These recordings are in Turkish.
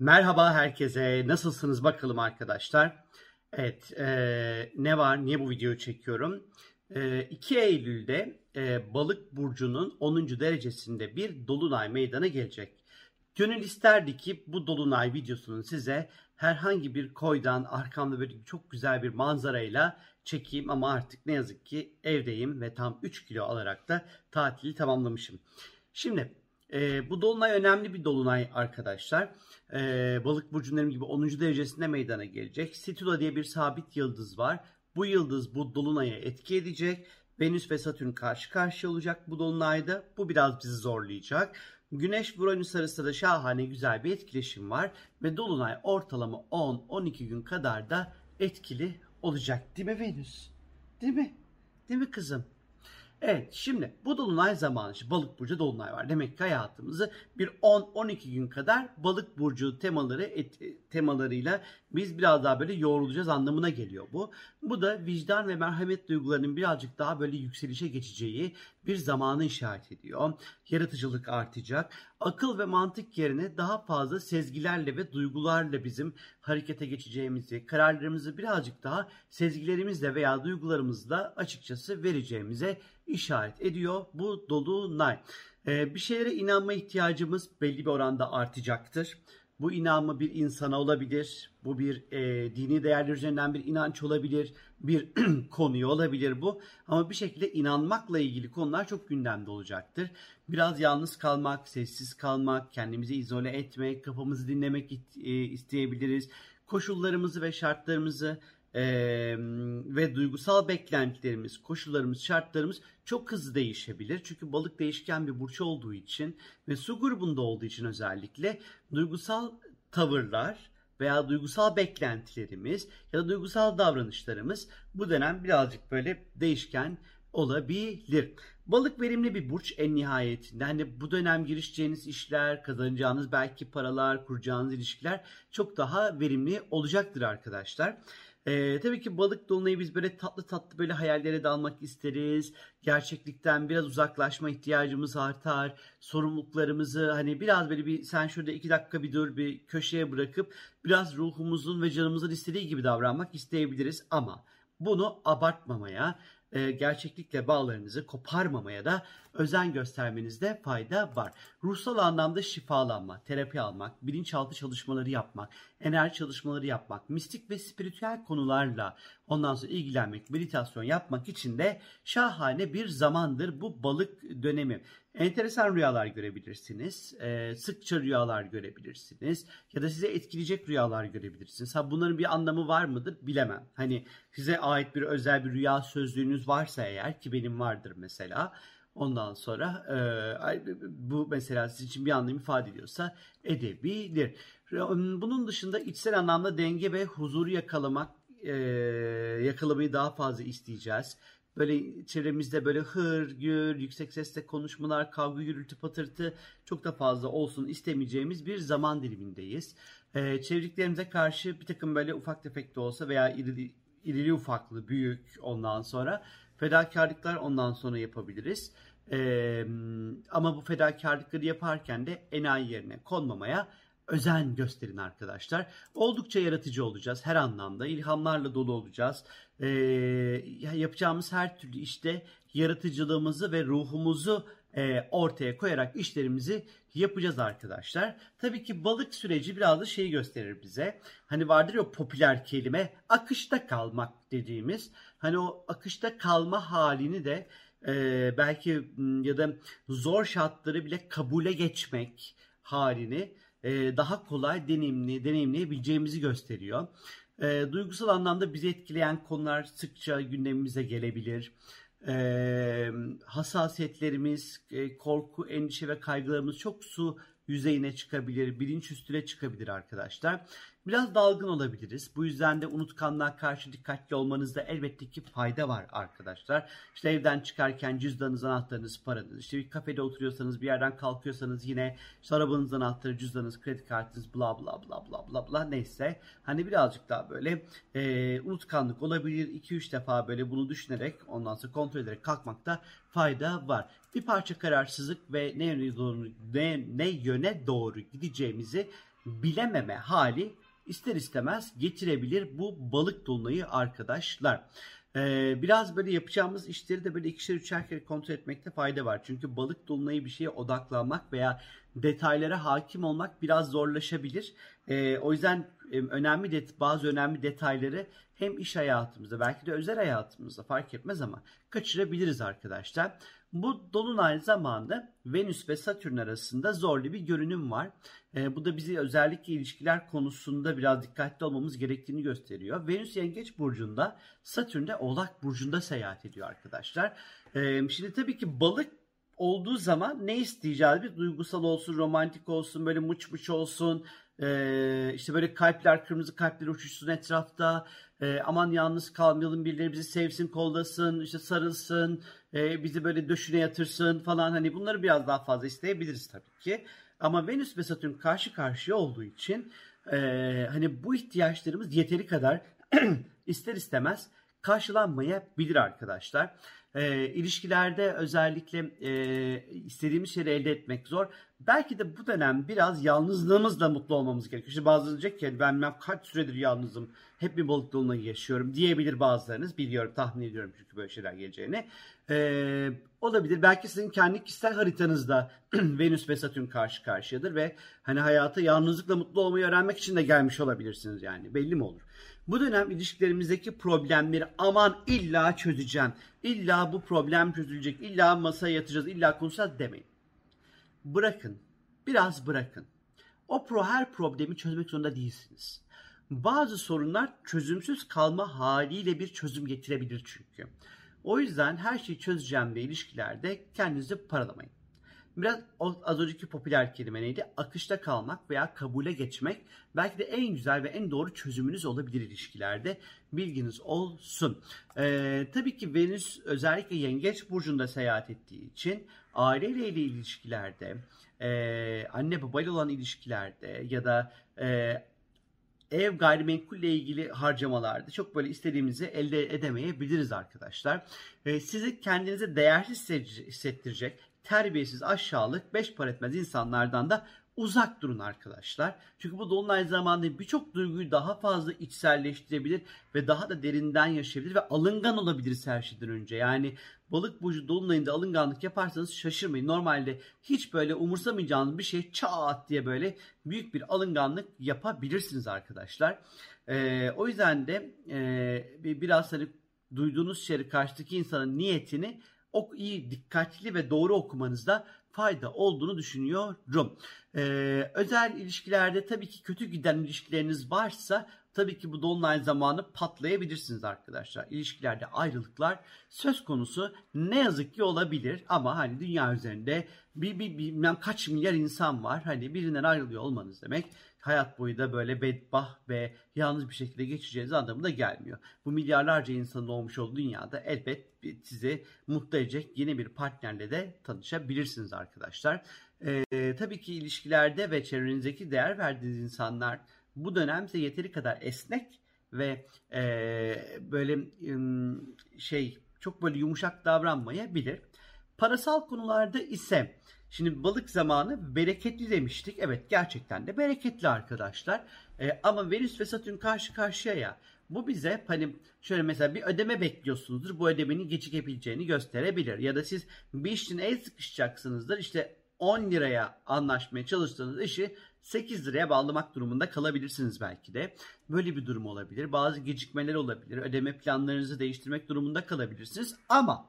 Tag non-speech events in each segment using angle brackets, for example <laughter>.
Merhaba herkese. Nasılsınız bakalım arkadaşlar? Evet, e, ne var? Niye bu videoyu çekiyorum? E, 2 Eylül'de e, Balık burcunun 10. derecesinde bir dolunay meydana gelecek. Gönül isterdi ki bu dolunay videosunun size herhangi bir koydan arkamda böyle çok güzel bir manzarayla çekeyim ama artık ne yazık ki evdeyim ve tam 3 kilo alarak da tatili tamamlamışım. Şimdi e, bu dolunay önemli bir dolunay arkadaşlar. E, balık burcunların gibi 10. derecesinde meydana gelecek. Situla diye bir sabit yıldız var. Bu yıldız bu dolunaya etki edecek. Venüs ve Satürn karşı karşıya olacak bu dolunayda. Bu biraz bizi zorlayacak. Güneş Uranüs arasında da şahane güzel bir etkileşim var ve dolunay ortalama 10-12 gün kadar da etkili olacak. Değil mi Venüs? Değil mi? Değil mi kızım? Evet şimdi bu dolunay zamanı işte balık burcu dolunay var. Demek ki hayatımızı bir 10-12 gün kadar balık burcu temaları et, temalarıyla biz biraz daha böyle yoğrulacağız anlamına geliyor bu. Bu da vicdan ve merhamet duygularının birazcık daha böyle yükselişe geçeceği bir zamanı işaret ediyor. Yaratıcılık artacak. Akıl ve mantık yerine daha fazla sezgilerle ve duygularla bizim harekete geçeceğimizi, kararlarımızı birazcık daha sezgilerimizle veya duygularımızla açıkçası vereceğimize işaret ediyor bu dolunay. Ee, bir şeylere inanma ihtiyacımız belli bir oranda artacaktır. Bu inanma bir insana olabilir, bu bir e, dini değerler üzerinden bir inanç olabilir, bir <clears throat> konuya olabilir bu. Ama bir şekilde inanmakla ilgili konular çok gündemde olacaktır. Biraz yalnız kalmak, sessiz kalmak, kendimizi izole etmek, kafamızı dinlemek e, isteyebiliriz. Koşullarımızı ve şartlarımızı e, ve duygusal beklentilerimiz, koşullarımız, şartlarımız çok hızlı değişebilir. Çünkü balık değişken bir burç olduğu için ve su grubunda olduğu için özellikle duygusal tavırlar veya duygusal beklentilerimiz ya da duygusal davranışlarımız bu dönem birazcık böyle değişken olabilir. Balık verimli bir burç en nihayetinde. Hani bu dönem girişeceğiniz işler, kazanacağınız belki paralar, kuracağınız ilişkiler çok daha verimli olacaktır arkadaşlar. Ee, tabii ki balık dolunayı biz böyle tatlı tatlı böyle hayallere dalmak isteriz. Gerçeklikten biraz uzaklaşma ihtiyacımız artar. Sorumluluklarımızı hani biraz böyle bir sen şurada iki dakika bir dur bir köşeye bırakıp biraz ruhumuzun ve canımızın istediği gibi davranmak isteyebiliriz. Ama bunu abartmamaya, e, gerçeklikle bağlarınızı koparmamaya da özen göstermenizde fayda var. Ruhsal anlamda şifalanma, terapi almak, bilinçaltı çalışmaları yapmak, enerji çalışmaları yapmak, mistik ve spiritüel konularla ondan sonra ilgilenmek, meditasyon yapmak için de şahane bir zamandır bu balık dönemi. Enteresan rüyalar görebilirsiniz. E, sıkça rüyalar görebilirsiniz. Ya da size etkileyecek rüyalar görebilirsiniz. Ha bunların bir anlamı var mıdır bilemem. Hani size ait bir özel bir rüya sözlüğünüz varsa eğer ki benim vardır mesela. Ondan sonra e, bu mesela sizin için bir anlam ifade ediyorsa edebilir. Bunun dışında içsel anlamda denge ve huzuru yakalamak, e, yakalamayı daha fazla isteyeceğiz. Böyle çevremizde böyle hır, gür, yüksek sesle konuşmalar, kavga, gürültü, patırtı çok da fazla olsun istemeyeceğimiz bir zaman dilimindeyiz. Ee, çevriklerimize karşı bir takım böyle ufak tefek de olsa veya irili, irili ufaklı, büyük ondan sonra fedakarlıklar ondan sonra yapabiliriz. Ee, ama bu fedakarlıkları yaparken de enayi yerine konmamaya özen gösterin arkadaşlar. Oldukça yaratıcı olacağız her anlamda. İlhamlarla dolu olacağız. Ee, yapacağımız her türlü işte yaratıcılığımızı ve ruhumuzu e, ortaya koyarak işlerimizi yapacağız arkadaşlar. Tabii ki balık süreci biraz da şeyi gösterir bize. Hani vardır ya popüler kelime akışta kalmak dediğimiz. Hani o akışta kalma halini de e, belki ya da zor şartları bile kabule geçmek halini e, daha kolay deneyimli, deneyimleyebileceğimizi gösteriyor. E, duygusal anlamda bizi etkileyen konular sıkça gündemimize gelebilir. E, hassasiyetlerimiz, e, korku, endişe ve kaygılarımız çok su yüzeyine çıkabilir, bilinç üstüne çıkabilir arkadaşlar. Biraz dalgın olabiliriz. Bu yüzden de unutkanlığa karşı dikkatli olmanızda elbette ki fayda var arkadaşlar. İşte evden çıkarken cüzdanınız, anahtarınız, paranız. İşte bir kafede oturuyorsanız, bir yerden kalkıyorsanız yine işte arabanızın anahtarı, cüzdanınız, kredi kartınız, bla bla bla bla bla bla neyse. Hani birazcık daha böyle e, unutkanlık olabilir. 2-3 defa böyle bunu düşünerek ondan sonra kontrol ederek kalkmakta fayda var. Bir parça kararsızlık ve ne yöne doğru, ne, ne yöne doğru gideceğimizi bilememe hali ister istemez getirebilir bu balık dolunayı arkadaşlar. Ee, biraz böyle yapacağımız işleri de böyle ikişer üçer kere kontrol etmekte fayda var. Çünkü balık dolunayı bir şeye odaklanmak veya detaylara hakim olmak biraz zorlaşabilir. Ee, o yüzden e, önemli det bazı önemli detayları hem iş hayatımızda belki de özel hayatımızda fark etmez ama kaçırabiliriz arkadaşlar. Bu dolunay zamanında Venüs ve Satürn arasında zorlu bir görünüm var. E, bu da bizi özellikle ilişkiler konusunda biraz dikkatli olmamız gerektiğini gösteriyor. Venüs Yengeç Burcu'nda, Satürn de Oğlak Burcu'nda seyahat ediyor arkadaşlar. E, şimdi tabii ki balık olduğu zaman ne isteyeceğiz? Bir duygusal olsun, romantik olsun, böyle muç muç olsun, ee, işte böyle kalpler, kırmızı kalpler uçuşsun etrafta. Ee, aman yalnız kalmayalım, birileri bizi sevsin, kollasın, işte sarılsın, e, bizi böyle döşüne yatırsın falan. Hani bunları biraz daha fazla isteyebiliriz tabii ki. Ama Venüs ve Satürn karşı karşıya olduğu için e, hani bu ihtiyaçlarımız yeteri kadar <clears throat> ister istemez karşılanmayabilir arkadaşlar. E, ilişkilerde özellikle e, istediğimiz şeyi elde etmek zor. Belki de bu dönem biraz yalnızlığımızla mutlu olmamız gerekiyor. İşte bazıları diyecek ki ben, ben kaç süredir yalnızım, hep bir balık dolunayı yaşıyorum diyebilir bazılarınız. Biliyorum, tahmin ediyorum çünkü böyle şeyler geleceğini. Ee, olabilir. Belki sizin kendi kişisel haritanızda <clears throat> Venüs ve Satürn karşı karşıyadır ve hani hayata yalnızlıkla mutlu olmayı öğrenmek için de gelmiş olabilirsiniz yani. Belli mi olur? Bu dönem ilişkilerimizdeki problemleri aman illa çözeceğim. İlla bu problem çözülecek. İlla masaya yatacağız. illa konuşacağız demeyin. Bırakın. Biraz bırakın. O pro her problemi çözmek zorunda değilsiniz. Bazı sorunlar çözümsüz kalma haliyle bir çözüm getirebilir çünkü. O yüzden her şeyi çözeceğim ve ilişkilerde kendinizi paralamayın. Biraz az önceki popüler kelime neydi? Akışta kalmak veya kabule geçmek belki de en güzel ve en doğru çözümünüz olabilir ilişkilerde. Bilginiz olsun. Ee, tabii ki Venüs özellikle Yengeç Burcu'nda seyahat ettiği için aileyle ilişkilerde, e, anne babayla olan ilişkilerde ya da e, ev gayrimenkulle ilgili harcamalarda çok böyle istediğimizi elde edemeyebiliriz arkadaşlar. E, sizi kendinize değersiz hissettirecek terbiyesiz, aşağılık, beş para etmez insanlardan da uzak durun arkadaşlar. Çünkü bu dolunay zamanında birçok duyguyu daha fazla içselleştirebilir ve daha da derinden yaşayabilir ve alıngan olabiliriz her şeyden önce. Yani balık burcu dolunayında alınganlık yaparsanız şaşırmayın. Normalde hiç böyle umursamayacağınız bir şey çat diye böyle büyük bir alınganlık yapabilirsiniz arkadaşlar. Ee, o yüzden de e, biraz hani duyduğunuz şeyi karşıdaki insanın niyetini ok iyi, dikkatli ve doğru okumanızda fayda olduğunu düşünüyorum. Ee, özel ilişkilerde tabii ki kötü giden ilişkileriniz varsa tabii ki bu dolunay zamanı patlayabilirsiniz arkadaşlar. İlişkilerde ayrılıklar söz konusu ne yazık ki olabilir ama hani dünya üzerinde bir, bir bilmem kaç milyar insan var. Hani birinden ayrılıyor olmanız demek hayat boyu da böyle bedbah ve yalnız bir şekilde geçeceğiniz anlamına gelmiyor. Bu milyarlarca insanın olmuş olduğu dünyada elbet sizi mutlu edecek yeni bir partnerle de tanışabilirsiniz arkadaşlar. Ee, tabii ki ilişkilerde ve çevrenizdeki değer verdiğiniz insanlar bu dönemde yeteri kadar esnek ve e, böyle şey çok böyle yumuşak davranmayabilir. Parasal konularda ise Şimdi balık zamanı bereketli demiştik. Evet gerçekten de bereketli arkadaşlar. E, ama Venüs ve Satürn karşı karşıya ya. Bu bize hani şöyle mesela bir ödeme bekliyorsunuzdur. Bu ödemenin gecikebileceğini gösterebilir. Ya da siz bir işin el sıkışacaksınızdır. İşte 10 liraya anlaşmaya çalıştığınız işi 8 liraya bağlamak durumunda kalabilirsiniz belki de. Böyle bir durum olabilir. Bazı gecikmeler olabilir. Ödeme planlarınızı değiştirmek durumunda kalabilirsiniz. Ama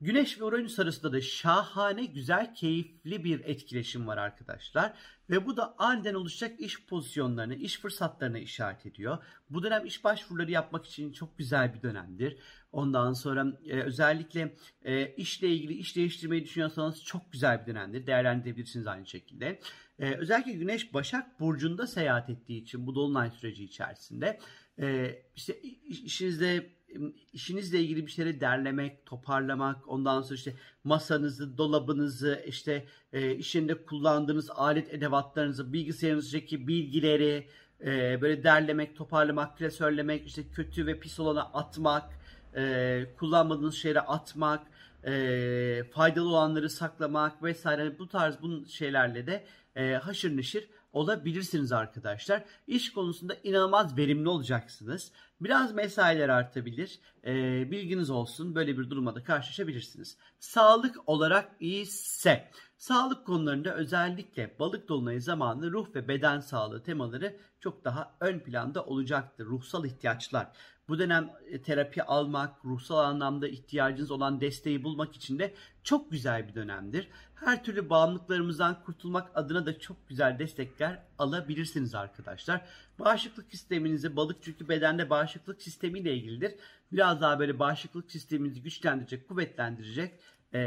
Güneş ve Uranüs arasında da şahane, güzel, keyifli bir etkileşim var arkadaşlar. Ve bu da aniden oluşacak iş pozisyonlarını, iş fırsatlarına işaret ediyor. Bu dönem iş başvuruları yapmak için çok güzel bir dönemdir. Ondan sonra e, özellikle e, işle ilgili iş değiştirmeyi düşünüyorsanız çok güzel bir dönemdir. Değerlendirebilirsiniz aynı şekilde. E, özellikle Güneş Başak Burcu'nda seyahat ettiği için bu dolunay süreci içerisinde e, işte işinizde işinizle ilgili bir şeyleri derlemek, toparlamak, ondan sonra işte masanızı, dolabınızı, işte e, işinde kullandığınız alet edevatlarınızı, bilgisayarınızdaki bilgileri e, böyle derlemek, toparlamak, klasörlemek, işte kötü ve pis olana atmak, e, kullanmadığınız şeyleri atmak, e, faydalı olanları saklamak vesaire bu tarz bu şeylerle de e, haşır neşir olabilirsiniz arkadaşlar. İş konusunda inanılmaz verimli olacaksınız. Biraz mesailer artabilir. Ee, bilginiz olsun. Böyle bir durumda da karşılaşabilirsiniz. Sağlık olarak iyiyse Sağlık konularında özellikle balık dolunayı zamanı ruh ve beden sağlığı temaları çok daha ön planda olacaktır. Ruhsal ihtiyaçlar. Bu dönem e, terapi almak, ruhsal anlamda ihtiyacınız olan desteği bulmak için de çok güzel bir dönemdir. Her türlü bağımlılıklarımızdan kurtulmak adına da çok güzel destekler alabilirsiniz arkadaşlar. Bağışıklık sisteminizi balık çünkü bedende bağışıklık sistemiyle ilgilidir. Biraz daha böyle bağışıklık sisteminizi güçlendirecek, kuvvetlendirecek e,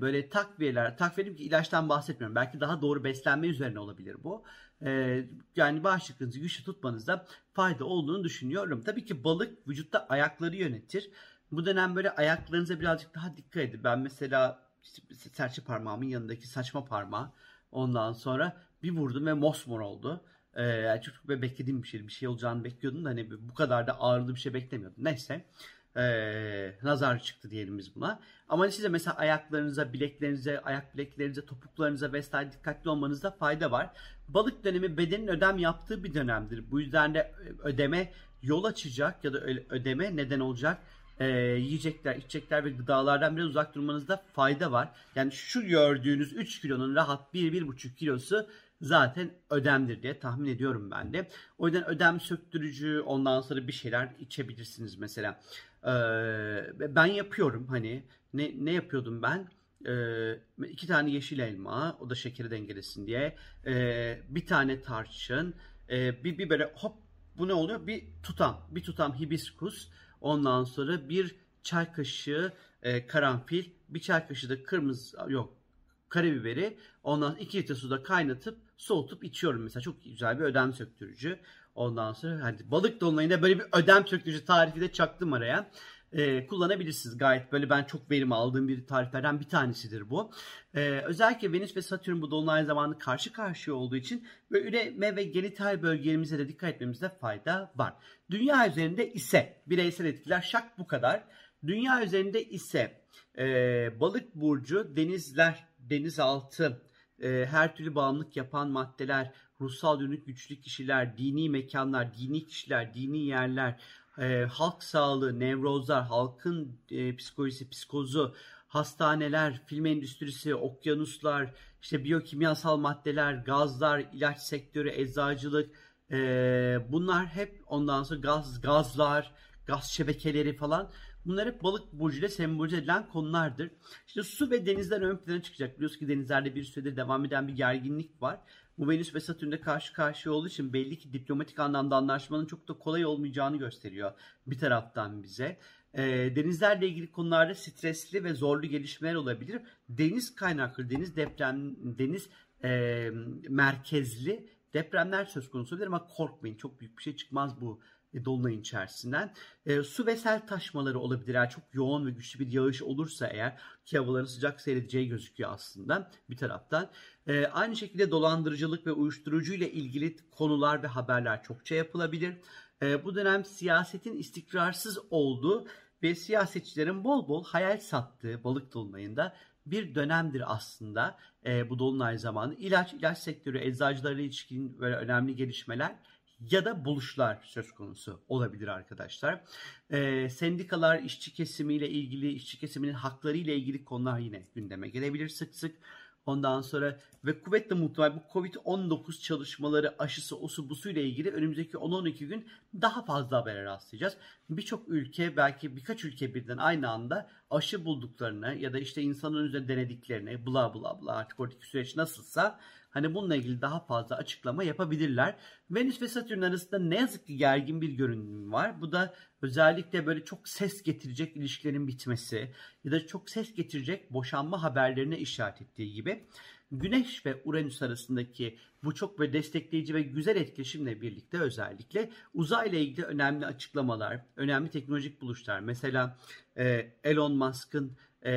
böyle takviyeler, takviye ki ilaçtan bahsetmiyorum. Belki daha doğru beslenme üzerine olabilir bu. E, yani bağışıklığınızı güçlü tutmanızda fayda olduğunu düşünüyorum. Tabii ki balık vücutta ayakları yönetir. Bu dönem böyle ayaklarınıza birazcık daha dikkat edin. Ben mesela serçe parmağımın yanındaki saçma parmağı ondan sonra bir vurdum ve mosmor oldu. Ee, çok beklediğim bir şey, bir şey olacağını bekliyordum da hani bu kadar da ağırlı bir şey beklemiyordum. Neyse e, nazar çıktı diyelim biz buna. Ama size mesela ayaklarınıza, bileklerinize, ayak bileklerinize, topuklarınıza vesaire dikkatli olmanızda fayda var. Balık dönemi bedenin ödem yaptığı bir dönemdir. Bu yüzden de ödeme yol açacak ya da ödeme neden olacak e, yiyecekler, içecekler ve gıdalardan biraz uzak durmanızda fayda var. Yani şu gördüğünüz 3 kilonun rahat 1-1,5 kilosu zaten ödemdir diye tahmin ediyorum ben de. O yüzden ödem söktürücü ondan sonra bir şeyler içebilirsiniz mesela. Ee, ben yapıyorum hani ne ne yapıyordum ben? Ee, iki tane yeşil elma o da şekeri dengelesin diye. Ee, bir tane tarçın. Ee, bir, bir böyle hop bu ne oluyor? Bir tutam. Bir tutam hibiskus. Ondan sonra bir çay kaşığı e, karanfil. Bir çay kaşığı da kırmızı yok karabiberi. Ondan iki litre suda kaynatıp soğutup içiyorum mesela. Çok güzel bir ödem söktürücü. Ondan sonra hani balık dolunayında böyle bir ödem söktürücü tarifi de çaktım araya. Ee, kullanabilirsiniz gayet böyle ben çok verim aldığım bir tariflerden bir tanesidir bu. Ee, özellikle Venüs ve Satürn bu dolunay zamanı karşı karşıya olduğu için ve üreme ve genital bölgelerimize de dikkat etmemizde fayda var. Dünya üzerinde ise bireysel etkiler şak bu kadar. Dünya üzerinde ise e, balık burcu denizler, denizaltı, e, her türlü bağımlılık yapan maddeler, ruhsal yönlük güçlü kişiler, dini mekanlar, dini kişiler, dini yerler, e, halk sağlığı, nevrozlar, halkın e, psikolojisi, psikozu, hastaneler, film endüstrisi, okyanuslar, işte biyokimyasal maddeler, gazlar, ilaç sektörü, eczacılık, e, bunlar hep ondan sonra gaz, gazlar, gaz şebekeleri falan Bunlar hep balık burcuyla sembolize edilen konulardır. İşte su ve denizler ön plana çıkacak. Biliyoruz ki denizlerde bir süredir devam eden bir gerginlik var. Bu Venüs ve Satürn'de karşı karşıya olduğu için belli ki diplomatik anlamda anlaşmanın çok da kolay olmayacağını gösteriyor bir taraftan bize. E, denizlerle ilgili konularda stresli ve zorlu gelişmeler olabilir. Deniz kaynaklı, deniz deprem, deniz e, merkezli depremler söz konusu olabilir ama korkmayın çok büyük bir şey çıkmaz bu dolunayın içerisinden. E, su ve sel taşmaları olabilir. Eğer çok yoğun ve güçlü bir yağış olursa eğer ki havaların sıcak seyredeceği gözüküyor aslında bir taraftan. E, aynı şekilde dolandırıcılık ve uyuşturucu ile ilgili konular ve haberler çokça yapılabilir. E, bu dönem siyasetin istikrarsız olduğu ve siyasetçilerin bol bol hayal sattığı balık dolunayında bir dönemdir aslında e, bu dolunay zamanı. İlaç, ilaç sektörü, eczacılarla ilişkin böyle önemli gelişmeler ya da buluşlar söz konusu olabilir arkadaşlar. Ee, sendikalar, işçi kesimiyle ilgili, işçi kesiminin hakları ile ilgili konular yine gündeme gelebilir sık sık. Ondan sonra ve kuvvetle muhtemel bu Covid-19 çalışmaları aşısı osu busu ile ilgili önümüzdeki 10-12 gün daha fazla habere rastlayacağız. Birçok ülke belki birkaç ülke birden aynı anda aşı bulduklarını ya da işte insanın üzerinde denediklerini bla bla bla artık oradaki süreç nasılsa Hani bununla ilgili daha fazla açıklama yapabilirler. Venüs ve Satürn arasında ne yazık ki gergin bir görünüm var. Bu da özellikle böyle çok ses getirecek ilişkilerin bitmesi ya da çok ses getirecek boşanma haberlerine işaret ettiği gibi. Güneş ve Uranüs arasındaki bu çok ve destekleyici ve güzel etkileşimle birlikte özellikle uzayla ilgili önemli açıklamalar, önemli teknolojik buluşlar. Mesela e, Elon Musk'ın e,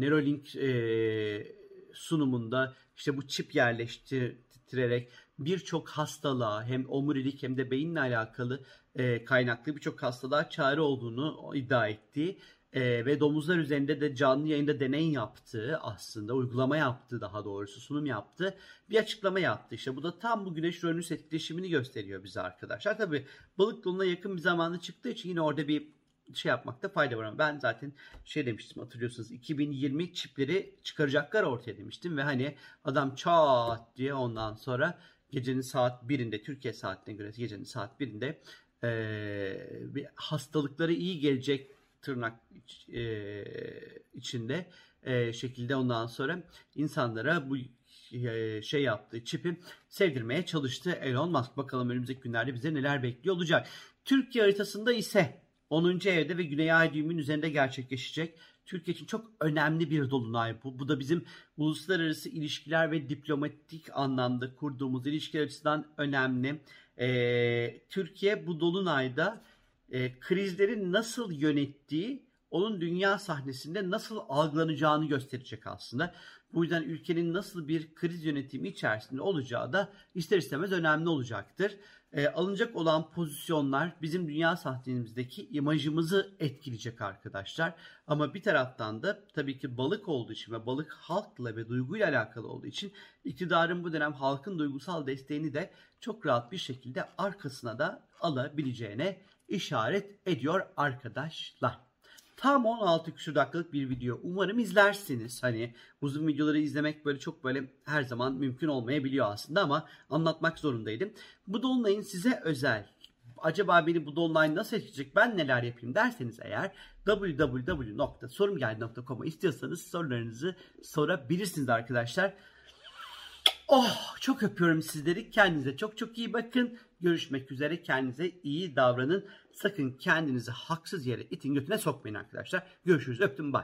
Neuralink e, sunumunda işte bu çip yerleştirerek birçok hastalığa hem omurilik hem de beyinle alakalı e, kaynaklı birçok hastalığa çare olduğunu iddia ettiği e, ve domuzlar üzerinde de canlı yayında deney yaptığı aslında uygulama yaptığı daha doğrusu sunum yaptı bir açıklama yaptı. İşte bu da tam bu güneş Uranüs etkileşimini gösteriyor bize arkadaşlar. Tabi balık doluna yakın bir zamanda çıktığı için yine orada bir şey yapmakta fayda var ben zaten şey demiştim hatırlıyorsunuz 2020 çipleri çıkaracaklar ortaya demiştim ve hani adam çat diye ondan sonra gecenin saat birinde Türkiye saatine göre gecenin saat birinde e, bir hastalıkları iyi gelecek tırnak e, içinde e, şekilde ondan sonra insanlara bu şey yaptığı çipi sevdirmeye çalıştı Elon Musk. Bakalım önümüzdeki günlerde bize neler bekliyor olacak. Türkiye haritasında ise 10. evde ve Güney Ay düğümünün üzerinde gerçekleşecek. Türkiye için çok önemli bir dolunay bu. Bu da bizim uluslararası ilişkiler ve diplomatik anlamda kurduğumuz ilişkiler açısından önemli. Ee, Türkiye bu dolunayda e, krizleri nasıl yönettiği onun dünya sahnesinde nasıl algılanacağını gösterecek aslında. Bu yüzden ülkenin nasıl bir kriz yönetimi içerisinde olacağı da ister istemez önemli olacaktır. E, alınacak olan pozisyonlar bizim dünya sahnemizdeki imajımızı etkileyecek arkadaşlar. Ama bir taraftan da tabii ki balık olduğu için ve balık halkla ve duyguyla alakalı olduğu için iktidarın bu dönem halkın duygusal desteğini de çok rahat bir şekilde arkasına da alabileceğine işaret ediyor arkadaşlar. Tam 16 küsur dakikalık bir video. Umarım izlersiniz. Hani uzun videoları izlemek böyle çok böyle her zaman mümkün olmayabiliyor aslında ama anlatmak zorundaydım. Bu dolunayın size özel acaba beni bu dolunay nasıl etkileyecek ben neler yapayım derseniz eğer www.sorumgeldi.com'a istiyorsanız sorularınızı sorabilirsiniz arkadaşlar. Oh çok öpüyorum sizleri. Kendinize çok çok iyi bakın. Görüşmek üzere. Kendinize iyi davranın. Sakın kendinizi haksız yere itin götüne sokmayın arkadaşlar. Görüşürüz. Öptüm. Bye.